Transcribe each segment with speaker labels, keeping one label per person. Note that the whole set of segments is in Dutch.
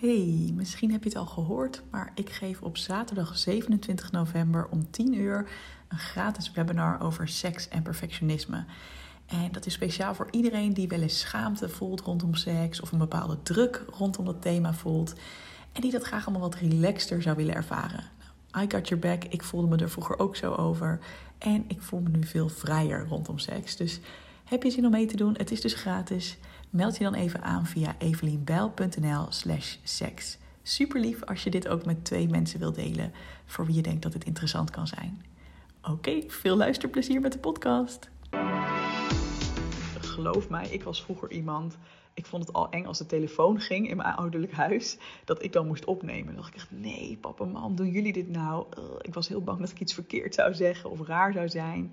Speaker 1: Hey, misschien heb je het al gehoord, maar ik geef op zaterdag 27 november om 10 uur een gratis webinar over seks en perfectionisme. En dat is speciaal voor iedereen die wel eens schaamte voelt rondom seks of een bepaalde druk rondom dat thema voelt en die dat graag allemaal wat relaxter zou willen ervaren. Nou, I got your back, ik voelde me er vroeger ook zo over en ik voel me nu veel vrijer rondom seks. Dus heb je zin om mee te doen? Het is dus gratis. Meld je dan even aan via evelienbijl.nl slash seks. Super lief als je dit ook met twee mensen wilt delen voor wie je denkt dat het interessant kan zijn. Oké, veel luisterplezier met de podcast. Geloof mij, ik was vroeger iemand. Ik vond het al eng als de telefoon ging in mijn ouderlijk huis. Dat ik dan moest opnemen. Dan dacht ik echt, nee, papa, mam, doen jullie dit nou? ik was heel bang dat ik iets verkeerd zou zeggen of raar zou zijn.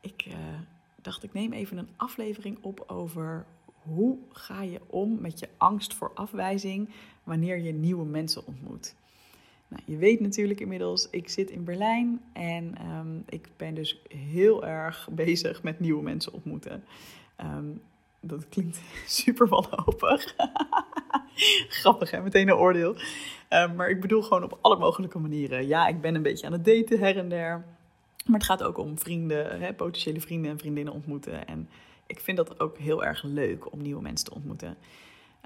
Speaker 1: Ik uh, dacht, ik neem even een aflevering op over hoe ga je om met je angst voor afwijzing wanneer je nieuwe mensen ontmoet. Nou, je weet natuurlijk inmiddels, ik zit in Berlijn en um, ik ben dus heel erg bezig met nieuwe mensen ontmoeten. Um, dat klinkt super wanhopig. Grappig hè, meteen een oordeel. Um, maar ik bedoel gewoon op alle mogelijke manieren. Ja, ik ben een beetje aan het daten her en der. Maar het gaat ook om vrienden, hè, potentiële vrienden en vriendinnen ontmoeten. En ik vind dat ook heel erg leuk om nieuwe mensen te ontmoeten.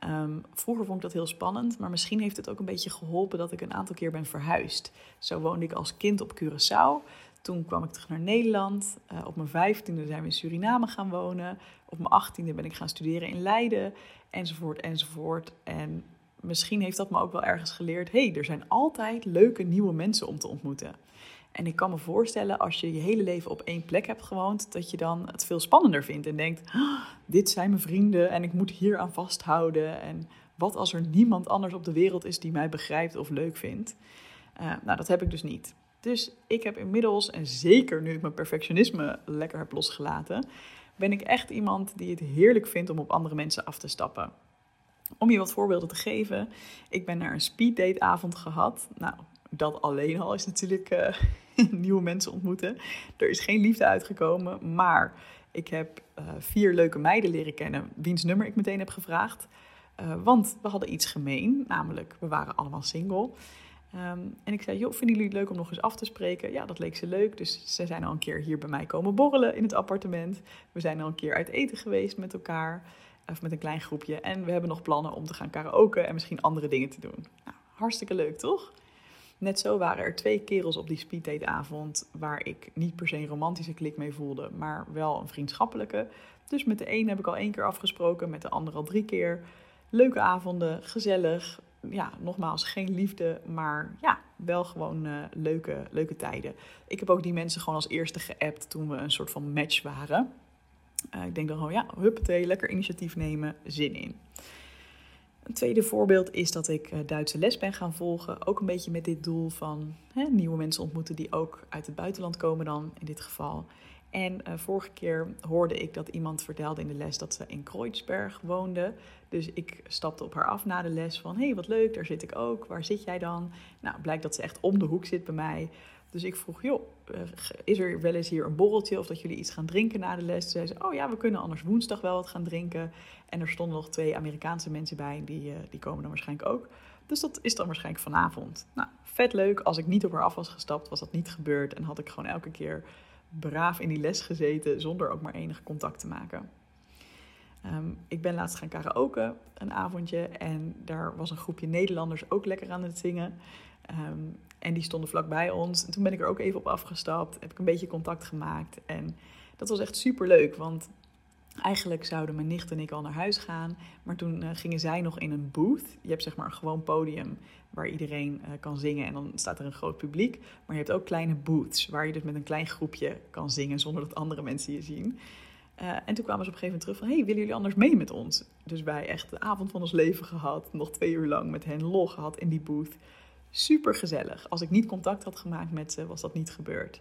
Speaker 1: Um, vroeger vond ik dat heel spannend, maar misschien heeft het ook een beetje geholpen dat ik een aantal keer ben verhuisd. Zo woonde ik als kind op Curaçao. Toen kwam ik terug naar Nederland. Uh, op mijn vijftiende zijn we in Suriname gaan wonen. Op mijn achttiende ben ik gaan studeren in Leiden, enzovoort, enzovoort. En misschien heeft dat me ook wel ergens geleerd: hey, er zijn altijd leuke nieuwe mensen om te ontmoeten. En ik kan me voorstellen, als je je hele leven op één plek hebt gewoond, dat je dan het veel spannender vindt en denkt: ah, dit zijn mijn vrienden en ik moet hier aan vasthouden. En wat als er niemand anders op de wereld is die mij begrijpt of leuk vindt? Uh, nou, dat heb ik dus niet. Dus ik heb inmiddels, en zeker nu ik mijn perfectionisme lekker heb losgelaten, ben ik echt iemand die het heerlijk vindt om op andere mensen af te stappen. Om je wat voorbeelden te geven, ik ben naar een speeddate avond gehad. Nou, dat alleen al is natuurlijk uh, nieuwe mensen ontmoeten. Er is geen liefde uitgekomen, maar ik heb uh, vier leuke meiden leren kennen, wiens nummer ik meteen heb gevraagd. Uh, want we hadden iets gemeen, namelijk we waren allemaal single. Um, en ik zei, joh, vinden jullie het leuk om nog eens af te spreken? Ja, dat leek ze leuk. Dus ze zijn al een keer hier bij mij komen borrelen in het appartement. We zijn al een keer uit eten geweest met elkaar, of met een klein groepje. En we hebben nog plannen om te gaan karaoke en misschien andere dingen te doen. Nou, hartstikke leuk, toch? Net zo waren er twee kerels op die speeddateavond waar ik niet per se een romantische klik mee voelde, maar wel een vriendschappelijke. Dus met de een heb ik al één keer afgesproken, met de ander al drie keer. Leuke avonden, gezellig. Ja, nogmaals, geen liefde, maar ja, wel gewoon uh, leuke, leuke tijden. Ik heb ook die mensen gewoon als eerste geappt toen we een soort van match waren. Uh, ik denk dan gewoon, ja, huppatee, lekker initiatief nemen, zin in. Een tweede voorbeeld is dat ik eh, Duitse les ben gaan volgen. Ook een beetje met dit doel van hè, nieuwe mensen ontmoeten die ook uit het buitenland komen dan in dit geval. En uh, vorige keer hoorde ik dat iemand vertelde in de les dat ze in Kreuzberg woonde. Dus ik stapte op haar af na de les van... hey, wat leuk, daar zit ik ook. Waar zit jij dan? Nou, blijkt dat ze echt om de hoek zit bij mij. Dus ik vroeg, joh, eh, is er wel eens hier een borreltje of dat jullie iets gaan drinken na de les? Zei ze, oh ja, we kunnen anders woensdag wel wat gaan drinken. En er stonden nog twee Amerikaanse mensen bij, die, uh, die komen dan waarschijnlijk ook. Dus dat is dan waarschijnlijk vanavond. Nou, vet leuk. Als ik niet op haar af was gestapt, was dat niet gebeurd. En had ik gewoon elke keer braaf in die les gezeten, zonder ook maar enig contact te maken. Um, ik ben laatst gaan karaoke, een avondje. En daar was een groepje Nederlanders ook lekker aan het zingen. Um, en die stonden vlakbij ons. En toen ben ik er ook even op afgestapt. Heb ik een beetje contact gemaakt. En dat was echt super leuk. Want eigenlijk zouden mijn nicht en ik al naar huis gaan. Maar toen uh, gingen zij nog in een booth. Je hebt zeg maar een gewoon podium waar iedereen uh, kan zingen. En dan staat er een groot publiek. Maar je hebt ook kleine booths. Waar je dus met een klein groepje kan zingen zonder dat andere mensen je zien. Uh, en toen kwamen ze op een gegeven moment terug van... hey, willen jullie anders mee met ons? Dus wij echt de avond van ons leven gehad. Nog twee uur lang met hen lol gehad in die booth. Super gezellig. Als ik niet contact had gemaakt met ze, was dat niet gebeurd.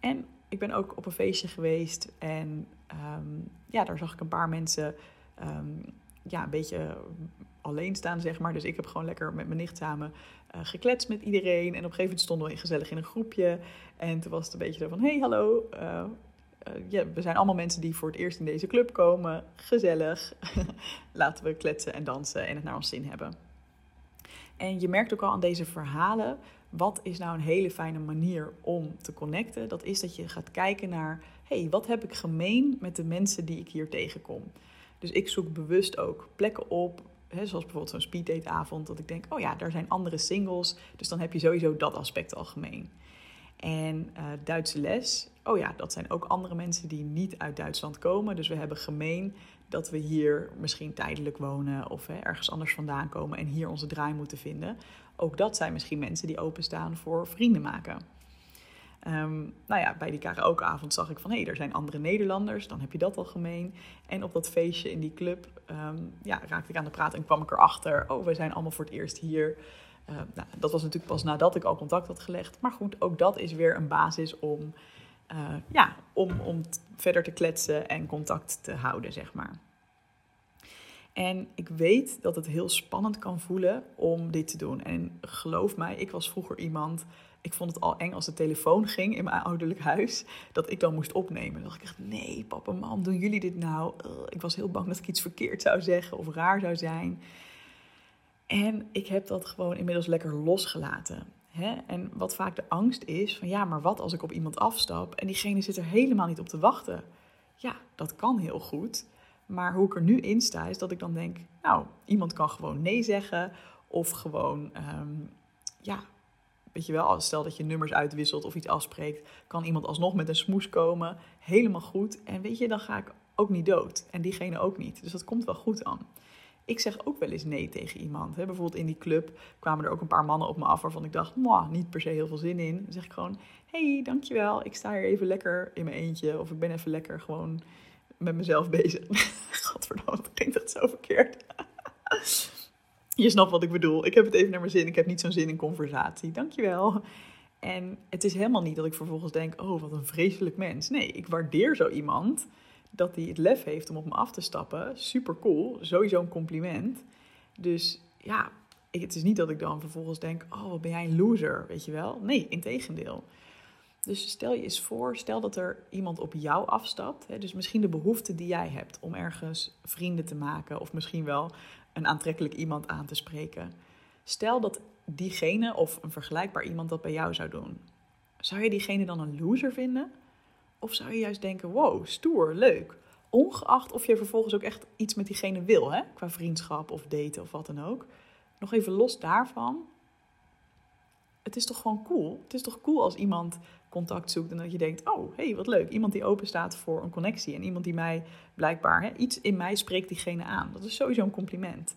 Speaker 1: En ik ben ook op een feestje geweest. En um, ja, daar zag ik een paar mensen... Um, ja, een beetje alleen staan, zeg maar. Dus ik heb gewoon lekker met mijn nicht samen uh, gekletst met iedereen. En op een gegeven moment stonden we gezellig in een groepje. En toen was het een beetje zo van, hey, hallo. Uh, we zijn allemaal mensen die voor het eerst in deze club komen. Gezellig. Laten we kletsen en dansen en het naar ons zin hebben. En je merkt ook al aan deze verhalen, wat is nou een hele fijne manier om te connecten? Dat is dat je gaat kijken naar, hey, wat heb ik gemeen met de mensen die ik hier tegenkom? Dus ik zoek bewust ook plekken op, zoals bijvoorbeeld zo'n speeddateavond, dat ik denk, oh ja, daar zijn andere singles, dus dan heb je sowieso dat aspect al gemeen. En uh, Duitse les, oh ja, dat zijn ook andere mensen die niet uit Duitsland komen. Dus we hebben gemeen dat we hier misschien tijdelijk wonen of hè, ergens anders vandaan komen en hier onze draai moeten vinden. Ook dat zijn misschien mensen die openstaan voor vrienden maken. Um, nou ja, bij die karaokeavond zag ik van hé, hey, er zijn andere Nederlanders, dan heb je dat al gemeen. En op dat feestje in die club um, ja, raakte ik aan de praat en kwam ik erachter, oh, we zijn allemaal voor het eerst hier. Uh, nou, dat was natuurlijk pas nadat ik al contact had gelegd. Maar goed, ook dat is weer een basis om, uh, ja, om, om verder te kletsen en contact te houden, zeg maar. En ik weet dat het heel spannend kan voelen om dit te doen. En geloof mij, ik was vroeger iemand. Ik vond het al eng als de telefoon ging in mijn ouderlijk huis. Dat ik dan moest opnemen. Dan dacht ik echt, nee, papa, mam, doen jullie dit nou? ik was heel bang dat ik iets verkeerd zou zeggen of raar zou zijn. En ik heb dat gewoon inmiddels lekker losgelaten. Hè? En wat vaak de angst is, van ja, maar wat als ik op iemand afstap en diegene zit er helemaal niet op te wachten? Ja, dat kan heel goed. Maar hoe ik er nu in sta, is dat ik dan denk, nou, iemand kan gewoon nee zeggen. Of gewoon, um, ja, weet je wel, stel dat je nummers uitwisselt of iets afspreekt, kan iemand alsnog met een smoes komen. Helemaal goed. En weet je, dan ga ik ook niet dood. En diegene ook niet. Dus dat komt wel goed aan. Ik zeg ook wel eens nee tegen iemand. Bijvoorbeeld in die club kwamen er ook een paar mannen op me af waarvan ik dacht, niet per se heel veel zin in. Dan zeg ik gewoon, hey, dankjewel, ik sta hier even lekker in mijn eentje. Of ik ben even lekker gewoon met mezelf bezig. Godverdomme, dat echt zo verkeerd. Je snapt wat ik bedoel. Ik heb het even naar mijn zin. Ik heb niet zo'n zin in conversatie. Dankjewel. En het is helemaal niet dat ik vervolgens denk: oh, wat een vreselijk mens. Nee, ik waardeer zo iemand dat hij het lef heeft om op me af te stappen. Super cool. Sowieso een compliment. Dus ja, het is niet dat ik dan vervolgens denk: oh, wat ben jij een loser, weet je wel? Nee, integendeel. Dus stel je eens voor, stel dat er iemand op jou afstapt. Hè, dus misschien de behoefte die jij hebt om ergens vrienden te maken. Of misschien wel een aantrekkelijk iemand aan te spreken. Stel dat diegene of een vergelijkbaar iemand dat bij jou zou doen. Zou je diegene dan een loser vinden? Of zou je juist denken, wow, stoer, leuk. Ongeacht of je vervolgens ook echt iets met diegene wil, hè? qua vriendschap of daten of wat dan ook. Nog even los daarvan. Het is toch gewoon cool? Het is toch cool als iemand contact zoekt en dat je denkt, oh, hey, wat leuk. Iemand die open staat voor een connectie en iemand die mij blijkbaar, hè, iets in mij spreekt diegene aan. Dat is sowieso een compliment.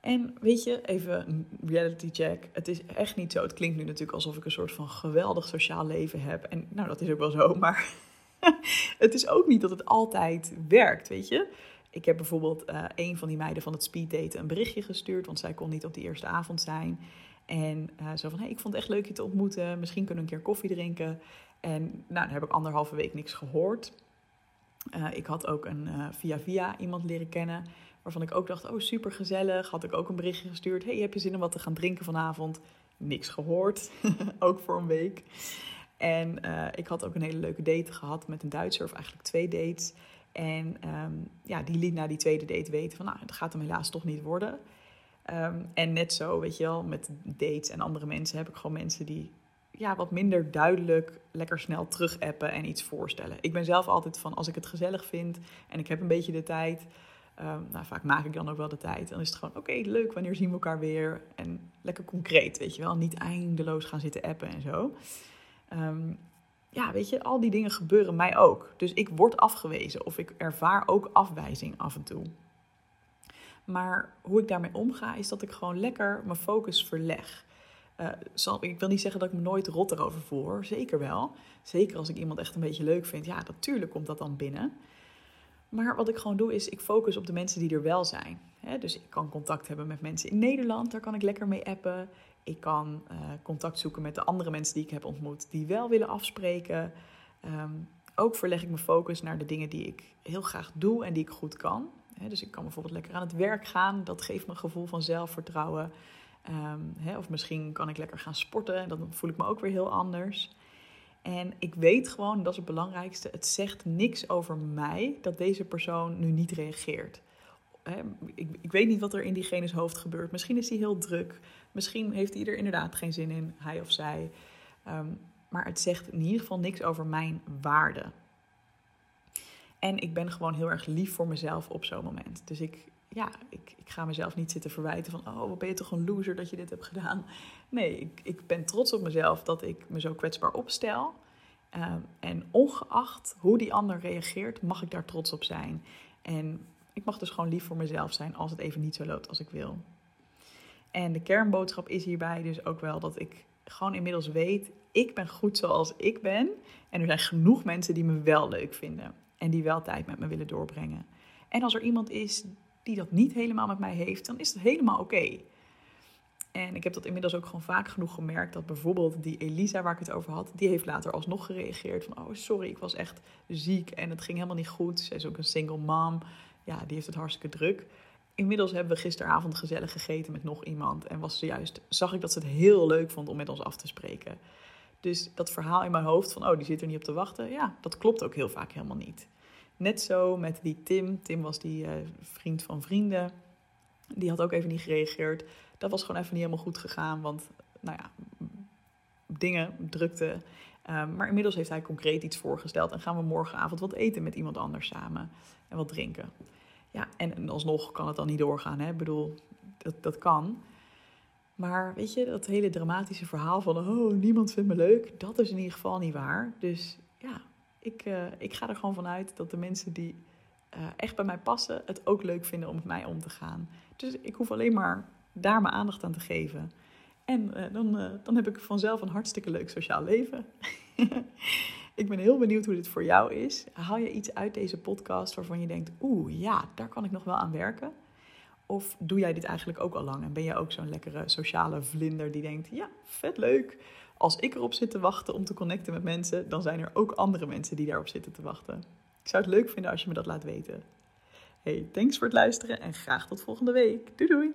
Speaker 1: En weet je, even reality check. Het is echt niet zo. Het klinkt nu natuurlijk alsof ik een soort van geweldig sociaal leven heb. En nou, dat is ook wel zo, maar het is ook niet dat het altijd werkt, weet je. Ik heb bijvoorbeeld uh, een van die meiden van het speeddaten een berichtje gestuurd, want zij kon niet op die eerste avond zijn. En uh, zo van, hey, ik vond het echt leuk je te ontmoeten. Misschien kunnen we een keer koffie drinken. En nou, dan heb ik anderhalve week niks gehoord. Uh, ik had ook een via via iemand leren kennen. Waarvan ik ook dacht, oh super gezellig. Had ik ook een berichtje gestuurd. Hey, heb je zin om wat te gaan drinken vanavond? Niks gehoord. ook voor een week. En ik had ook een hele leuke date gehad met een Duitser. Of eigenlijk twee dates. En um, ja, die liet na die tweede date weten van, nou, dat gaat hem helaas toch niet worden. Um, en net zo, weet je wel, met dates en andere mensen heb ik gewoon mensen die ja, wat minder duidelijk lekker snel terug appen en iets voorstellen. Ik ben zelf altijd van, als ik het gezellig vind en ik heb een beetje de tijd, um, nou, vaak maak ik dan ook wel de tijd. Dan is het gewoon, oké, leuk, wanneer zien we elkaar weer? En lekker concreet, weet je wel, niet eindeloos gaan zitten appen en zo. Um, ja, weet je, al die dingen gebeuren mij ook. Dus ik word afgewezen of ik ervaar ook afwijzing af en toe. Maar hoe ik daarmee omga, is dat ik gewoon lekker mijn focus verleg. zal, ik wil niet zeggen dat ik me nooit rot erover voel, zeker wel. Zeker als ik iemand echt een beetje leuk vind, ja, natuurlijk komt dat dan binnen. Maar wat ik gewoon doe is, ik focus op de mensen die er wel zijn. dus ik kan contact hebben met mensen in Nederland, daar kan ik lekker mee appen. Ik kan uh, contact zoeken met de andere mensen die ik heb ontmoet, die wel willen afspreken. Ehm, ook verleg ik mijn focus naar de dingen die ik heel graag doe en die ik goed kan. dus ik kan bijvoorbeeld lekker aan het werk gaan, dat geeft me een gevoel van zelfvertrouwen. Um, of misschien kan ik lekker gaan sporten en dan voel ik me ook weer heel anders. En ik weet gewoon, dat is het belangrijkste, het zegt niks over mij dat deze persoon nu niet reageert. Ik, ik, weet niet wat er in diegene's hoofd gebeurt. Misschien is hij heel druk. Misschien heeft hij er inderdaad geen zin in, hij of zij. Ehm, maar het zegt in ieder geval niks over mijn waarde. En ik ben gewoon heel erg lief voor mezelf op zo'n moment. Dus ik, ja, ik, ik ga mezelf niet zitten verwijten van, oh, wat ben je toch een loser dat je dit hebt gedaan. Nee, ik, ik ben trots op mezelf dat ik me zo kwetsbaar opstel. Ehm, en ongeacht hoe die ander reageert, mag ik daar trots op zijn. En ik mag dus gewoon lief voor mezelf zijn als het even niet zo loopt als ik wil. En de kernboodschap is hierbij dus ook wel dat ik gewoon inmiddels weet, ik ben goed zoals ik ben. En er zijn genoeg mensen die me wel leuk vinden en die wel tijd met me willen doorbrengen. En als er iemand is die dat niet helemaal met mij heeft, dan is het helemaal oké. En ik heb dat inmiddels ook gewoon vaak genoeg gemerkt dat bijvoorbeeld die Elisa waar ik het over had, die heeft later alsnog gereageerd van, oh sorry, ik was echt ziek en het ging helemaal niet goed. Ze is ook een single mom, ja, die heeft het hartstikke druk. Inmiddels hebben we gisteravond gezellig gegeten met nog iemand en was juist, zag ik dat ze het heel leuk vond om met ons af te spreken. Dus dat verhaal in mijn hoofd van, oh, die zit er niet op te wachten, ja, dat klopt ook heel vaak helemaal niet. Net zo met die Tim. Tim was die uh, vriend van vrienden. Die had ook even niet gereageerd. Dat was gewoon even niet helemaal goed gegaan, want, nou ja, dingen, drukte. Um, maar inmiddels heeft hij concreet iets voorgesteld en gaan we morgenavond wat eten met iemand anders samen en wat drinken. Ja, en alsnog kan het dan niet doorgaan. Hè? Ik bedoel, dat, dat kan. Maar weet je, dat hele dramatische verhaal van, oh, niemand vindt me leuk, dat is in ieder geval niet waar. Dus ik, uh, ik ga er gewoon vanuit dat de mensen die uh, echt bij mij passen, het ook leuk vinden om met mij om te gaan. Dus ik hoef alleen maar daar mijn aandacht aan te geven. En uh, dan, dan heb ik vanzelf een hartstikke leuk sociaal leven. ik ben heel benieuwd hoe dit voor jou is. Haal je iets uit deze podcast waarvan je denkt, oeh ja, daar kan ik nog wel aan werken? Of doe jij dit eigenlijk ook al lang en ben je ook zo'n lekkere sociale vlinder die denkt, ja, vet leuk. Als ik erop zit te wachten om te connecten met mensen, dan zijn er ook andere mensen die daarop zitten te wachten. Ik zou het leuk vinden als je me dat laat weten. Hey, thanks voor het luisteren en graag tot volgende week. Doei doei!